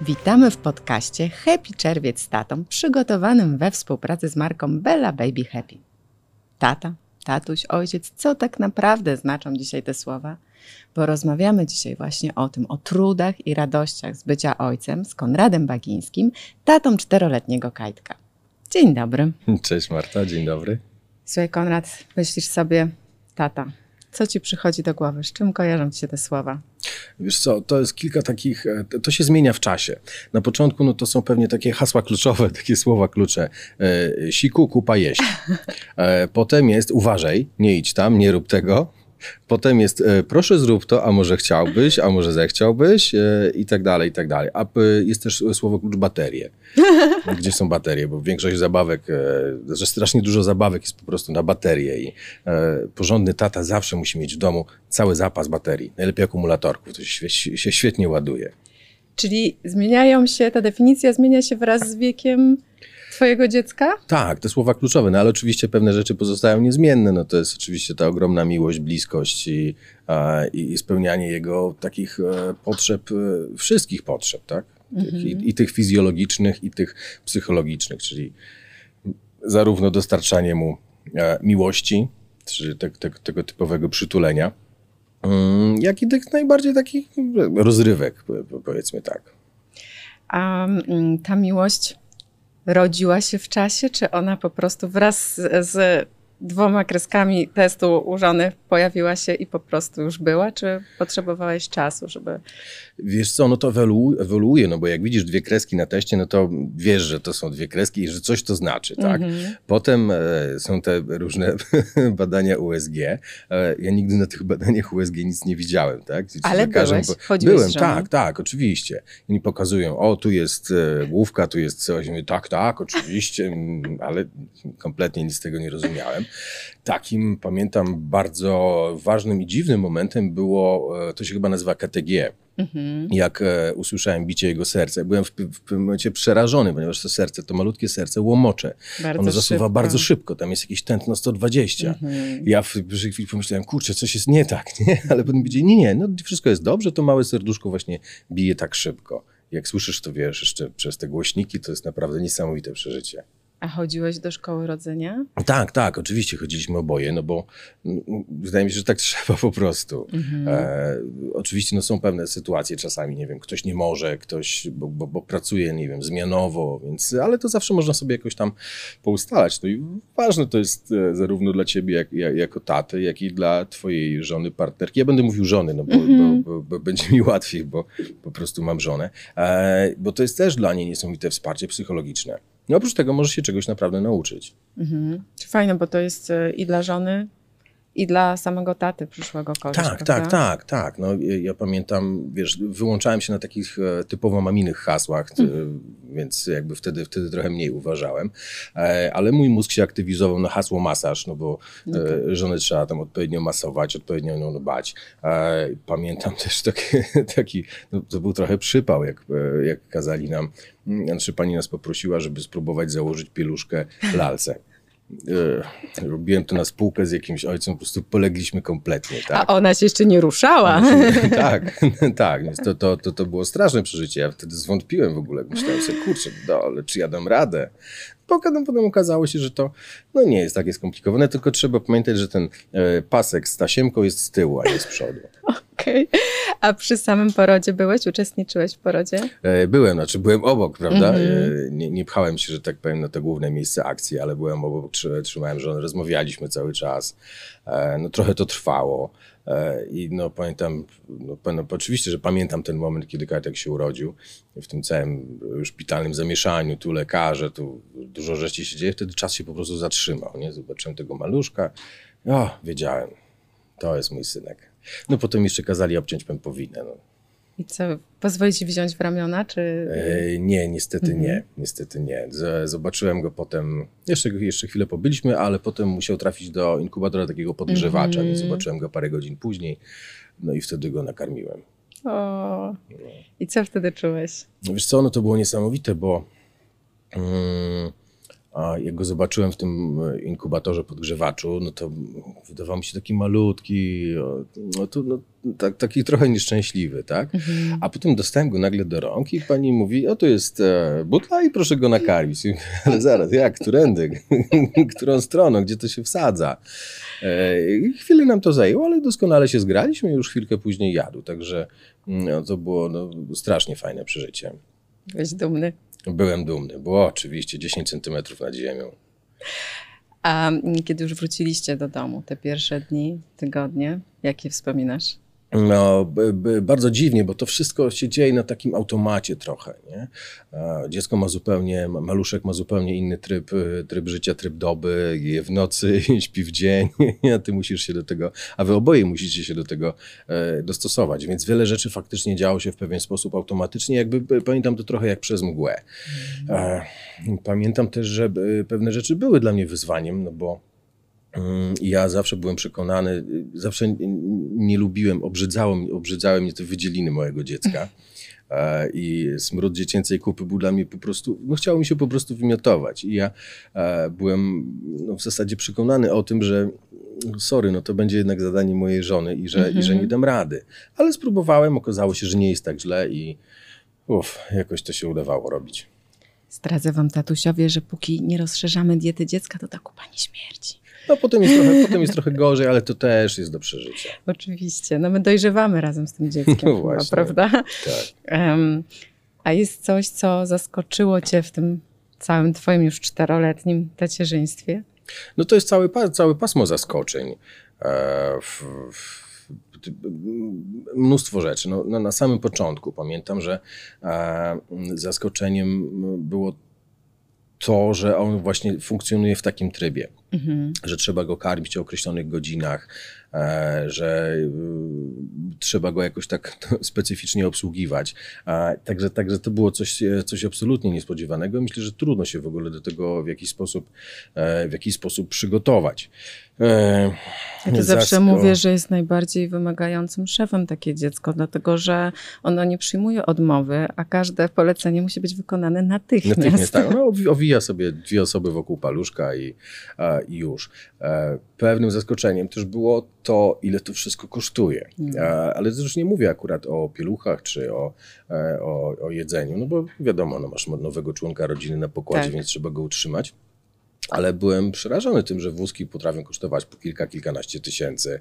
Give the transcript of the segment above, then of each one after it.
Witamy w podcaście Happy Czerwiec z tatą, przygotowanym we współpracy z marką Bella Baby Happy. Tata, tatuś, ojciec, co tak naprawdę znaczą dzisiaj te słowa? Bo rozmawiamy dzisiaj właśnie o tym, o trudach i radościach z bycia ojcem z Konradem Bagińskim, tatą czteroletniego Kajtka. Dzień dobry. Cześć Marta, dzień dobry. Słuchaj Konrad, myślisz sobie, tata, co ci przychodzi do głowy? Z czym kojarzą ci się te słowa? Wiesz co, to jest kilka takich, e, to się zmienia w czasie. Na początku no to są pewnie takie hasła kluczowe, takie słowa klucze. E, siku, kupa, jeść. E, potem jest uważaj, nie idź tam, nie rób tego. Potem jest e, proszę zrób to, a może chciałbyś, a może zechciałbyś e, i tak dalej, i tak dalej. A e, jest też słowo klucz baterie. Gdzie są baterie? Bo większość zabawek, że strasznie dużo zabawek jest po prostu na baterie i porządny tata zawsze musi mieć w domu cały zapas baterii. Najlepiej akumulatorków, to się, się świetnie ładuje. Czyli zmieniają się, ta definicja zmienia się wraz z wiekiem twojego dziecka? Tak, te słowa kluczowe, no ale oczywiście pewne rzeczy pozostają niezmienne. No to jest oczywiście ta ogromna miłość, bliskość i, i spełnianie jego takich e, potrzeb, e, wszystkich potrzeb, tak? Tych, i, I tych fizjologicznych, i tych psychologicznych, czyli zarówno dostarczanie mu e, miłości, czy te, te, tego typowego przytulenia, mm, jak i tych najbardziej takich rozrywek, po- po- powiedzmy tak. A mm, ta miłość rodziła się w czasie, czy ona po prostu wraz z, z dwoma kreskami testu u żony pojawiła się i po prostu już była, czy potrzebowałeś czasu, żeby... Wiesz co, no to ewolu- ewoluuje, no bo jak widzisz dwie kreski na teście, no to wiesz, że to są dwie kreski i że coś to znaczy, tak? Mhm. Potem e, są te różne badania USG. E, ja nigdy na tych badaniach USG nic nie widziałem, tak? Ci Ale lekarze byłeś? po- Byłem, tak, tak, oczywiście. I mi pokazują, o, tu jest e, główka, tu jest coś. Mówię, tak, tak, oczywiście, mm, ale kompletnie nic z tego nie rozumiałem. Takim, pamiętam, bardzo ważnym i dziwnym momentem było, e, to się chyba nazywa KTG Mhm. jak e, usłyszałem bicie jego serca. Byłem w, w pewnym momencie przerażony, ponieważ to serce, to malutkie serce łomocze. Bardzo Ono zasuwa szybko. bardzo szybko, tam jest jakieś tętno 120. Mhm. Ja w pierwszej chwili pomyślałem, kurczę, coś jest nie tak, nie? Ale potem powiedzieli, nie, nie, no wszystko jest dobrze, to małe serduszko właśnie bije tak szybko. Jak słyszysz to, wiesz, jeszcze przez te głośniki, to jest naprawdę niesamowite przeżycie. A chodziłeś do szkoły rodzenia? Tak, tak, oczywiście chodziliśmy oboje, no bo wydaje mi się, że tak trzeba po prostu. Mhm. E, oczywiście no, są pewne sytuacje czasami, nie wiem, ktoś nie może, ktoś, bo, bo, bo pracuje, nie wiem, zmianowo, więc, ale to zawsze można sobie jakoś tam poustalać. No i ważne to jest e, zarówno dla ciebie jak, jak, jako taty, jak i dla twojej żony, partnerki. Ja będę mówił żony, no bo, Mhm. bo, bo będzie mi łatwiej, bo po prostu mam żonę, e, bo to jest też dla niej niesamowite wsparcie psychologiczne. No oprócz tego możesz się czegoś naprawdę nauczyć. Mhm. Fajne, bo to jest e, i dla żony, i dla samego taty przyszłego kogoś, Tak, prawda? tak, tak, tak. No, ja pamiętam, wiesz, wyłączałem się na takich e, typowo maminych hasłach, t- więc jakby wtedy, wtedy trochę mniej uważałem. E, ale mój mózg się aktywizował na hasło masaż, no bo e, żonę trzeba tam odpowiednio masować, odpowiednio nią dbać. Pamiętam też taki, taki no, to był trochę przypał, jak, jak kazali nam, mm, znaczy pani nas poprosiła, żeby spróbować założyć pieluszkę lalce. E, Robiłem to na spółkę z jakimś ojcem, po prostu polegliśmy kompletnie. Tak? A ona się jeszcze nie ruszała. tak, tak, więc to, to, to, to było straszne przeżycie. Ja wtedy zwątpiłem w ogóle. Myślałem sobie, kurczę, no, ale czy ja dam radę? Potem, potem okazało się, że to no, nie jest takie skomplikowane, tylko trzeba pamiętać, że ten e, pasek z tasiemką jest z tyłu, a nie z przodu. Okej. A przy samym porodzie byłeś? Uczestniczyłeś w porodzie? E, byłem, znaczy byłem obok, prawda? Mhm. E, nie, nie pchałem się, że tak powiem, na to główne miejsce akcji, ale byłem obok, trzy- trzymałem żonę, rozmawialiśmy cały czas. E, no trochę to trwało. I no pamiętam, no, no, oczywiście, że pamiętam ten moment, kiedy Kajtek się urodził, w tym całym szpitalnym zamieszaniu, tu lekarze, tu dużo rzeczy się dzieje, wtedy czas się po prostu zatrzymał, nie? Zobaczyłem tego maluszka, o, wiedziałem, to jest mój synek. No potem jeszcze kazali obciąć pępowinę, no. I co, pozwoli ci wziąć w ramiona, czy... E, nie, niestety nie, niestety nie. Zobaczyłem go potem, jeszcze, jeszcze chwilę pobyliśmy, ale potem musiał trafić do inkubatora takiego podgrzewacza, więc zobaczyłem go parę godzin później, no i wtedy go nakarmiłem. O. I co wtedy czułeś? No Wiesz co, no to było niesamowite, bo mm, a jak go zobaczyłem w tym e, inkubatorze podgrzewaczu, no to wydawał mi się taki malutki, no to no, tak, taki trochę nieszczęśliwy, tak? Mhm. A potem dostałem go nagle do rąk i pani mówi, o to jest e, butla i proszę go nakarmić. I Ale zaraz, jak, którędy, którą stroną, gdzie to się wsadza? E, chwilę nam to zajęło, ale doskonale się zgraliśmy i już chwilkę później jadł, także no, to było no, strasznie fajne przeżycie. Byłeś dumny. Byłem dumny, było oczywiście 10 centymetrów nad ziemią. A kiedy już wróciliście do domu, te pierwsze dni, tygodnie, jakie wspominasz? No, bardzo dziwnie, bo to wszystko się dzieje na takim automacie trochę. Nie? Dziecko ma zupełnie, ma- maluszek ma zupełnie inny tryb, tryb życia, tryb doby, je w nocy, śpi w dzień, a ty musisz się do tego, a wy oboje musicie się do tego e, dostosować. Więc wiele rzeczy faktycznie działo się w pewien sposób automatycznie, jakby p- pamiętam to trochę jak przez mgłę. E, pamiętam też, że e, pewne rzeczy były dla mnie wyzwaniem, no bo Mm, Ja zawsze byłem przekonany, zawsze nie lubiłem, obrzydzało, mnie- obrzydzały mnie te wydzieliny mojego dziecka. E, I smród dziecięcej kupy był dla mnie po prostu, no chciało mi się po prostu wymiotować. I ja e, byłem no, w zasadzie przekonany o tym, że sorry, no to będzie jednak zadanie mojej żony i że, i że nie dam rady. Ale spróbowałem, okazało się, że nie jest tak źle i uff, jakoś to się udawało robić. Zdradzę wam, tatusiowie, że póki nie rozszerzamy diety dziecka, to ta kupa nie śmierdzi. No potem jest, trochę, potem jest trochę gorzej, ale to też jest do przeżycia. Oczywiście. No my dojrzewamy razem z tym dzieckiem, No chyba, właśnie. prawda? Tak. A jest coś, co zaskoczyło cię w tym całym twoim już czteroletnim tacierzyństwie? No to jest całe, pa- całe pasmo zaskoczeń. E, mnóstwo rzeczy. No, no, na samym początku pamiętam, że e, zaskoczeniem było to, że on właśnie funkcjonuje w takim trybie, Mhm. że trzeba go karmić o określonych godzinach, że y, trzeba go jakoś tak specyficznie obsługiwać. Także, także to było coś, e, coś absolutnie niespodziewanego. Myślę, że trudno się w ogóle do tego w jakiś sposób, e, w jakiś sposób przygotować. E, Ja to zawsze zasko- mówię, że jest najbardziej wymagającym szefem takie dziecko, dlatego że ono nie przyjmuje odmowy, a każde polecenie musi być wykonane natychmiast. Natychmiast tak. No, owi- owija sobie dwie osoby wokół paluszka i, i już. E, pewnym zaskoczeniem też było to, ile to wszystko kosztuje. Mm. E, ale już nie mówię akurat o pieluchach czy o, e, o, o jedzeniu, no bo wiadomo, no masz nowego członka rodziny na pokładzie, Tak. więc trzeba go utrzymać. Ale byłem przerażony tym, że wózki potrafią kosztować po kilka, kilkanaście tysięcy,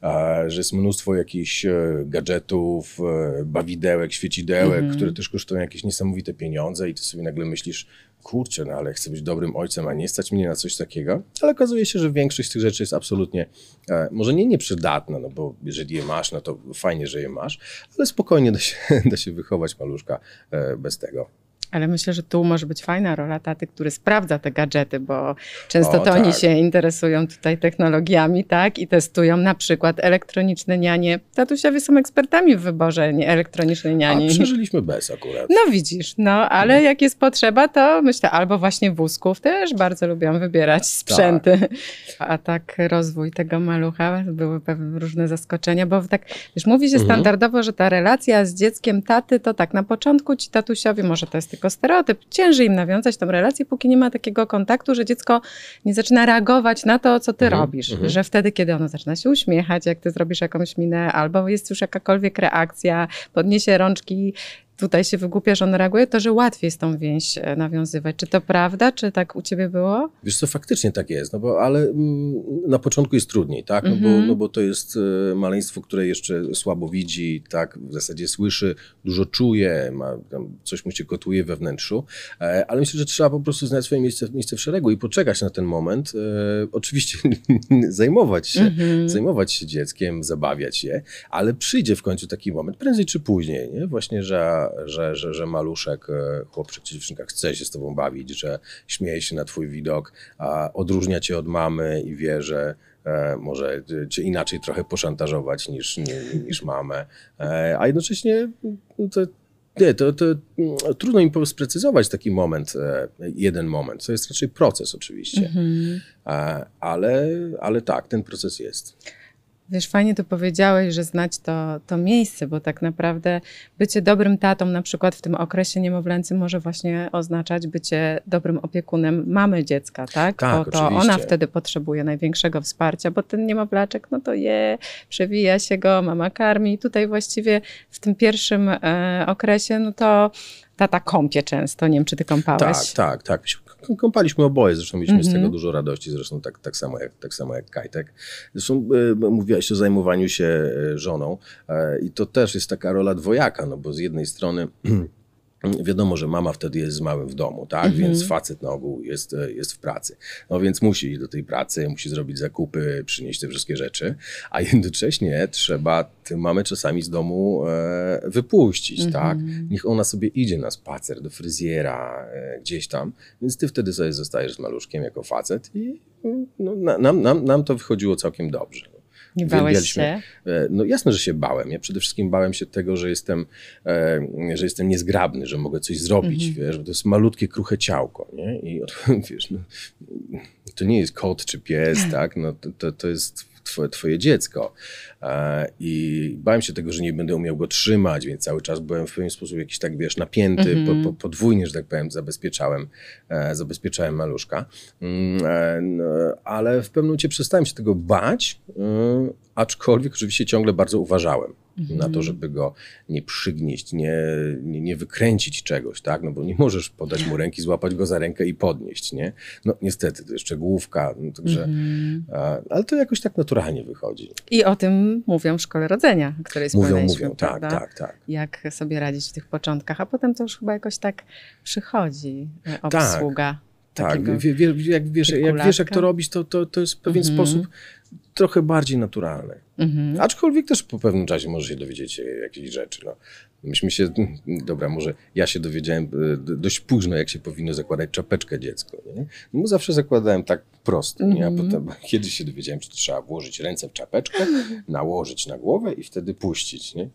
a, że jest mnóstwo jakichś e, gadżetów, e, bawidełek, świecidełek, Mhm. które też kosztują jakieś niesamowite pieniądze i ty sobie nagle myślisz, kurczę, no ale chcę być dobrym ojcem, a nie stać mnie na coś takiego. Ale okazuje się, że większość z tych rzeczy jest absolutnie, e, może nie nieprzydatna, no bo jeżeli je masz, no to fajnie, że je masz, ale spokojnie da się, da się wychować maluszka e, bez tego. Ale myślę, że tu może być fajna rola taty, który sprawdza te gadżety, bo często O, to oni tak. się interesują tutaj technologiami, tak? I testują na przykład elektroniczne nianie. Tatusiowie są ekspertami w wyborze nie- elektronicznej A niani. przeżyliśmy bez akurat. No widzisz, no ale jak jest potrzeba, to myślę, albo właśnie wózków też bardzo lubią wybierać sprzęty. A tak rozwój tego malucha, były pewne różne zaskoczenia, bo tak, wiesz, mówi się Mhm. standardowo, że ta relacja z dzieckiem taty, to tak na początku ci tatusiowie, może to jest tylko stereotyp, ciężej im nawiązać tą relację, póki nie ma takiego kontaktu, że dziecko nie zaczyna reagować na to, co ty Mhm, robisz. mhm. Że wtedy, kiedy ono zaczyna się uśmiechać, jak ty zrobisz jakąś minę, albo jest już jakakolwiek reakcja, podniesie rączki, tutaj się wygłupia, że on reaguje, to że łatwiej jest tą więź e, nawiązywać. Czy to prawda? Czy tak u ciebie było? Wiesz co, faktycznie tak jest, no bo, ale mm, na początku jest trudniej, tak? No, bo, Mhm. no bo to jest e, maleństwo, które jeszcze słabo widzi, tak? W zasadzie słyszy, dużo czuje, ma, coś mu się kotuje we wnętrzu, e, ale myślę, że trzeba po prostu znaleźć swoje miejsce, miejsce w szeregu i poczekać na ten moment. E, oczywiście zajmować się, Mhm. zajmować się dzieckiem, zabawiać je, ale przyjdzie w końcu taki moment, prędzej czy później, nie? Właśnie, że, że, że, że maluszek, chłopczyk czy dziewczynka chce się z tobą bawić, że śmieje się na twój widok, a odróżnia cię od mamy i wie, że e, może cię inaczej trochę poszantażować niż, nie, niż mamę, e, a jednocześnie no to nie, to, to mm, trudno im sprecyzować taki moment, e, jeden moment. To jest raczej proces oczywiście, Mhm. Ale, ale tak, ten proces jest. Wiesz, fajnie to powiedziałeś, że znać to, to miejsce, bo tak naprawdę bycie dobrym tatą, na przykład w tym okresie niemowlęcym, może właśnie oznaczać bycie dobrym opiekunem mamy dziecka, tak? Tak, bo to oczywiście. ona wtedy potrzebuje największego wsparcia, bo ten niemowlaczek, no to je, przewija się go, mama karmi. I tutaj właściwie w tym pierwszym e, okresie, no to tata kąpie często. Nie wiem, czy ty kąpałeś? Tak, tak, tak. Kąpaliśmy oboje, zresztą mieliśmy z Mhm. tego dużo radości, zresztą tak, tak, samo, jak, tak samo jak Kajtek. Zresztą e, mówiłaś o zajmowaniu się e, żoną e, i to też jest taka rola dwojaka, no bo z jednej strony wiadomo, że mama wtedy jest z małym w domu, tak, Mhm. więc facet na ogół jest, e, jest w pracy. No więc musi iść do tej pracy, musi zrobić zakupy, przynieść te wszystkie rzeczy, a jednocześnie trzeba tę mamę czasami z domu e, wypuścić, tak. Niech ona sobie idzie na spacer do fryzjera, e, gdzieś tam, więc ty wtedy sobie zostajesz z maluszkiem jako facet i no, na, nam, nam, nam to wychodziło całkiem dobrze. Nie bałeś się? E, No jasne, że się bałem. Ja przede wszystkim bałem się tego, że jestem, e, że jestem niezgrabny, że mogę coś zrobić, wiesz, bo to jest malutkie, kruche ciałko, nie? I wiesz, no, to nie jest kot czy pies, tak? No, to, to, to jest twoje, twoje dziecko. E, I bałem się tego, że nie będę umiał go trzymać, więc cały czas byłem w pewien sposób jakiś tak, wiesz, napięty, po, po, podwójnie, że tak powiem, zabezpieczałem, e, zabezpieczałem maluszka. Mm, e, no, ale w pewnym momencie przestałem się tego bać, aczkolwiek oczywiście ciągle bardzo uważałem na to, żeby go nie przygnieść, nie, nie, nie wykręcić czegoś, tak? No bo nie możesz podać mu ręki, złapać go za rękę i podnieść, nie? No niestety, to jeszcze główka, no, także, e, ale to jakoś tak naturalnie wychodzi. I o tym mówią w szkole rodzenia, o której Mówią, mówią, tak, tak, tak. Jak sobie radzić w tych początkach, a potem to już chyba jakoś tak przychodzi e, Tak, obsługa. Tak, wie, wie, jak, wiesz, jak wiesz, jak to robić, to, to, to jest w pewien Mhm. sposób trochę bardziej naturalne. Mhm. Aczkolwiek też po pewnym czasie może się dowiedzieć jakichś rzeczy. No. Myśmy się, dobra, może ja się dowiedziałem e, dość późno, jak się powinno zakładać czapeczkę dziecko. Nie? No bo zawsze zakładałem tak prosto, nie? a Mhm. potem kiedyś się dowiedziałem, że to trzeba włożyć ręce w czapeczkę, nałożyć na głowę i wtedy puścić. Nie?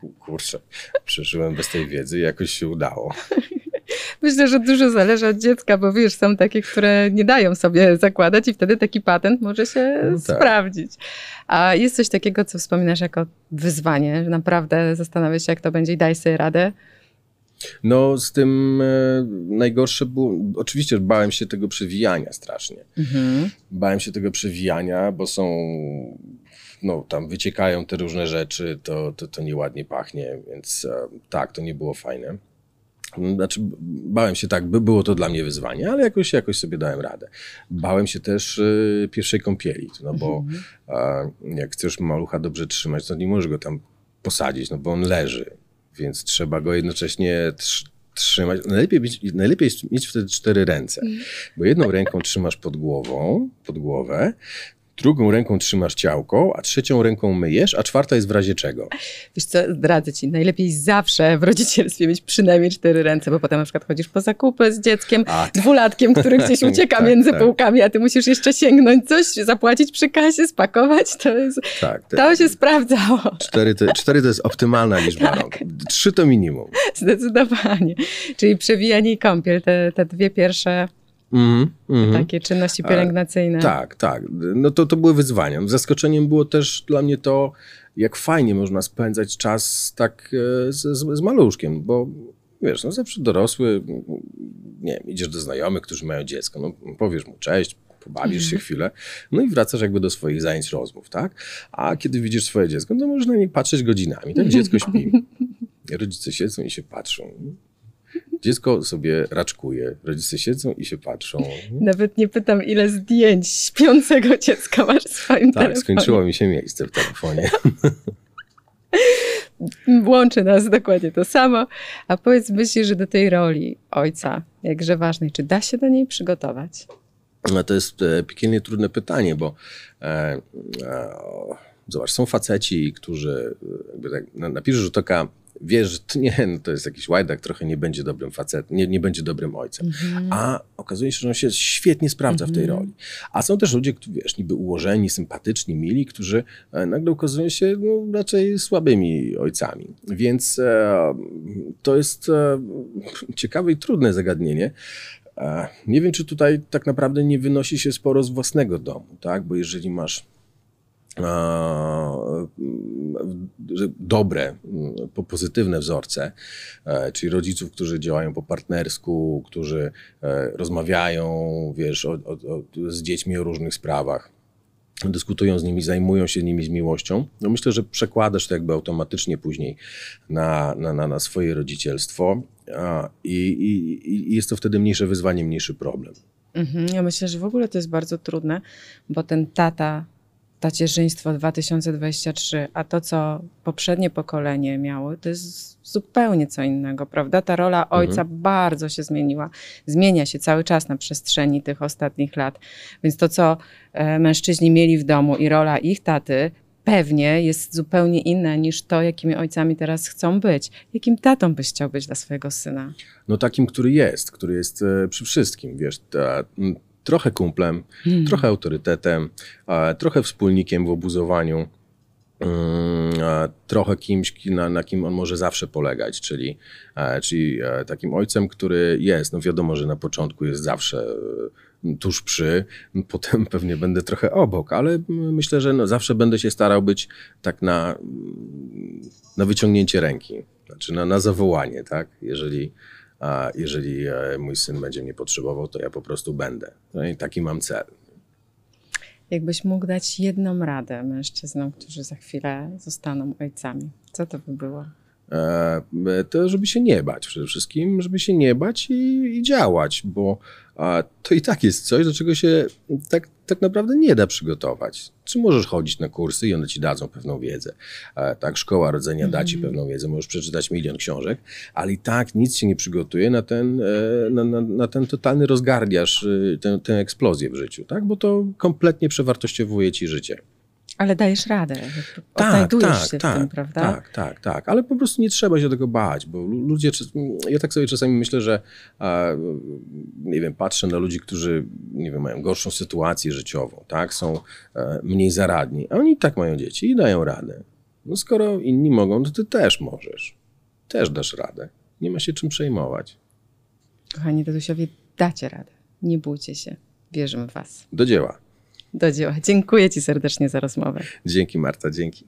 Ku- Kurczę, przeżyłem bez tej wiedzy i jakoś się udało. Myślę, że dużo zależy od dziecka, bo wiesz, są takie, które nie dają sobie zakładać i wtedy taki patent może się No tak. sprawdzić. A jest coś takiego, co wspominasz jako wyzwanie, że naprawdę zastanawiasz się, jak to będzie i daj sobie radę. No z tym e, najgorsze było, oczywiście bałem się tego przewijania strasznie. Bałem się tego przewijania, bo są, no tam wyciekają te różne rzeczy, to, to, to nieładnie pachnie, więc e, tak, to nie było fajne. Znaczy, bałem się tak, by było to dla mnie wyzwanie, ale jakoś, jakoś sobie dałem radę. Bałem się też e, pierwszej kąpieli, no bo e, jak chcesz malucha dobrze trzymać, to nie możesz go tam posadzić, no bo on leży, więc trzeba go jednocześnie trz- trzymać. Najlepiej, mieć, najlepiej mieć wtedy cztery ręce, bo jedną ręką trzymasz pod głową, pod głowę, drugą ręką trzymasz ciałko, a trzecią ręką myjesz, a czwarta jest w razie czego. Wiesz co, zdradzę ci, najlepiej zawsze w rodzicielstwie mieć przynajmniej cztery ręce, bo potem na przykład chodzisz po zakupy z dzieckiem, A, dwulatkiem, który gdzieś ucieka Tak, między tak. półkami, a ty musisz jeszcze sięgnąć coś, zapłacić przy kasie, spakować, to jest, Tak, te, to się sprawdzało, cztery, to, cztery to jest optymalna liczba rąk. Trzy to minimum. zdecydowanie. Czyli przewijanie i kąpiel, te, te dwie pierwsze Mhm, mhm. takie czynności pielęgnacyjne. Tak, tak. No to, to były wyzwania. Zaskoczeniem było też dla mnie to, jak fajnie można spędzać czas tak e, z, z, z maluszkiem, bo wiesz, no zawsze dorosły, nie wiem, idziesz do znajomych, którzy mają dziecko, no powiesz mu cześć, pobawisz się chwilę, no i wracasz jakby do swoich zajęć, rozmów, tak? A kiedy widzisz swoje dziecko, to możesz na nie patrzeć godzinami, tak? Dziecko śpi. Rodzice siedzą i się patrzą. Dziecko sobie raczkuje, rodzice siedzą i się patrzą. Nawet nie pytam, ile zdjęć śpiącego dziecka masz w swoim Tak, telefonie. skończyło mi się miejsce w telefonie. Łączy nas dokładnie to samo. A powiedz, myślisz, że do tej roli ojca, jakże ważnej, czy da się do niej przygotować? No to jest e, piekielnie trudne pytanie, bo e, e, zobacz, są faceci, którzy e, jakby tak, na, na pierwszy rzut oka wiesz, że to nie, no to jest jakiś łajdak, trochę nie będzie dobrym facetem, nie, nie będzie dobrym ojcem. Mhm. A okazuje się, że on się świetnie sprawdza w tej roli. A są też ludzie, którzy, wiesz, niby ułożeni, sympatyczni, mili, którzy e, nagle okazują się no, raczej słabymi ojcami. Więc e, to jest e, ciekawe i trudne zagadnienie. E, Nie wiem, czy tutaj tak naprawdę nie wynosi się sporo z własnego domu, tak? Bo jeżeli masz dobre, pozytywne wzorce, e, czyli rodziców, którzy działają po partnersku, którzy e, rozmawiają, wiesz, o, o, z dziećmi o różnych sprawach dyskutują z nimi, zajmują się nimi z miłością, no myślę, że przekładasz to jakby automatycznie później na, na, na, na swoje rodzicielstwo i, i, i jest to wtedy mniejsze wyzwanie, mniejszy problem. Mhm, ja myślę, że w ogóle to jest bardzo trudne, bo ten tata tacierzyństwo 2023, a to, co poprzednie pokolenie miało, to jest zupełnie co innego, prawda? Ta rola ojca mhm. bardzo się zmieniła. Zmienia się cały czas na przestrzeni tych ostatnich lat. Więc to, co e, mężczyźni mieli w domu i rola ich taty, pewnie jest zupełnie inna niż to, jakimi ojcami teraz chcą być. Jakim tatą byś chciał być dla swojego syna? No takim, który jest, który jest e, przy wszystkim, wiesz, ta, trochę kumplem, hmm. trochę autorytetem, trochę wspólnikiem w obuzowaniu, mm, trochę kimś, na, na kim on może zawsze polegać, czyli, czyli e, takim ojcem, który jest, no wiadomo, że na początku jest zawsze e, tuż przy, potem pewnie będę trochę obok, ale myślę, że no zawsze będę się starał być tak na, na wyciągnięcie ręki, znaczy na, na zawołanie, tak, jeżeli jeżeli e, mój syn będzie mnie potrzebował, to ja po prostu będę. No i taki mam cel. Jakbyś mógł dać jedną radę mężczyznom, którzy za chwilę zostaną ojcami, co to by było? E, to żeby się nie bać przede wszystkim, żeby się nie bać i, i działać, bo to i tak jest coś, do czego się tak, tak naprawdę nie da przygotować. Czy możesz chodzić na kursy i one ci dadzą pewną wiedzę. Tak, szkoła rodzenia da ci mhm. pewną wiedzę, możesz przeczytać milion książek, ale i tak nic się nie przygotuje na ten, e, na, na, na ten totalny rozgardiasz, e, tę, tę eksplozję w życiu, tak? bo to kompletnie przewartościowuje ci życie. Ale dajesz radę, tak, tak, się tak, tym, prawda? Tak, tak, tak, ale po prostu nie trzeba się tego bać, bo ludzie, ja tak sobie czasami myślę, że nie wiem, patrzę na ludzi, którzy, nie wiem, mają gorszą sytuację życiową, tak, są e, mniej zaradni, a oni i tak mają dzieci i dają radę. No skoro inni mogą, to ty też możesz. Też dasz radę. Nie ma się czym przejmować. Kochani Tadusiowie, dacie radę. Nie bójcie się. Wierzymy w was. Do dzieła do dzieła. Dziękuję Ci serdecznie za rozmowę. Dzięki Marta, dzięki.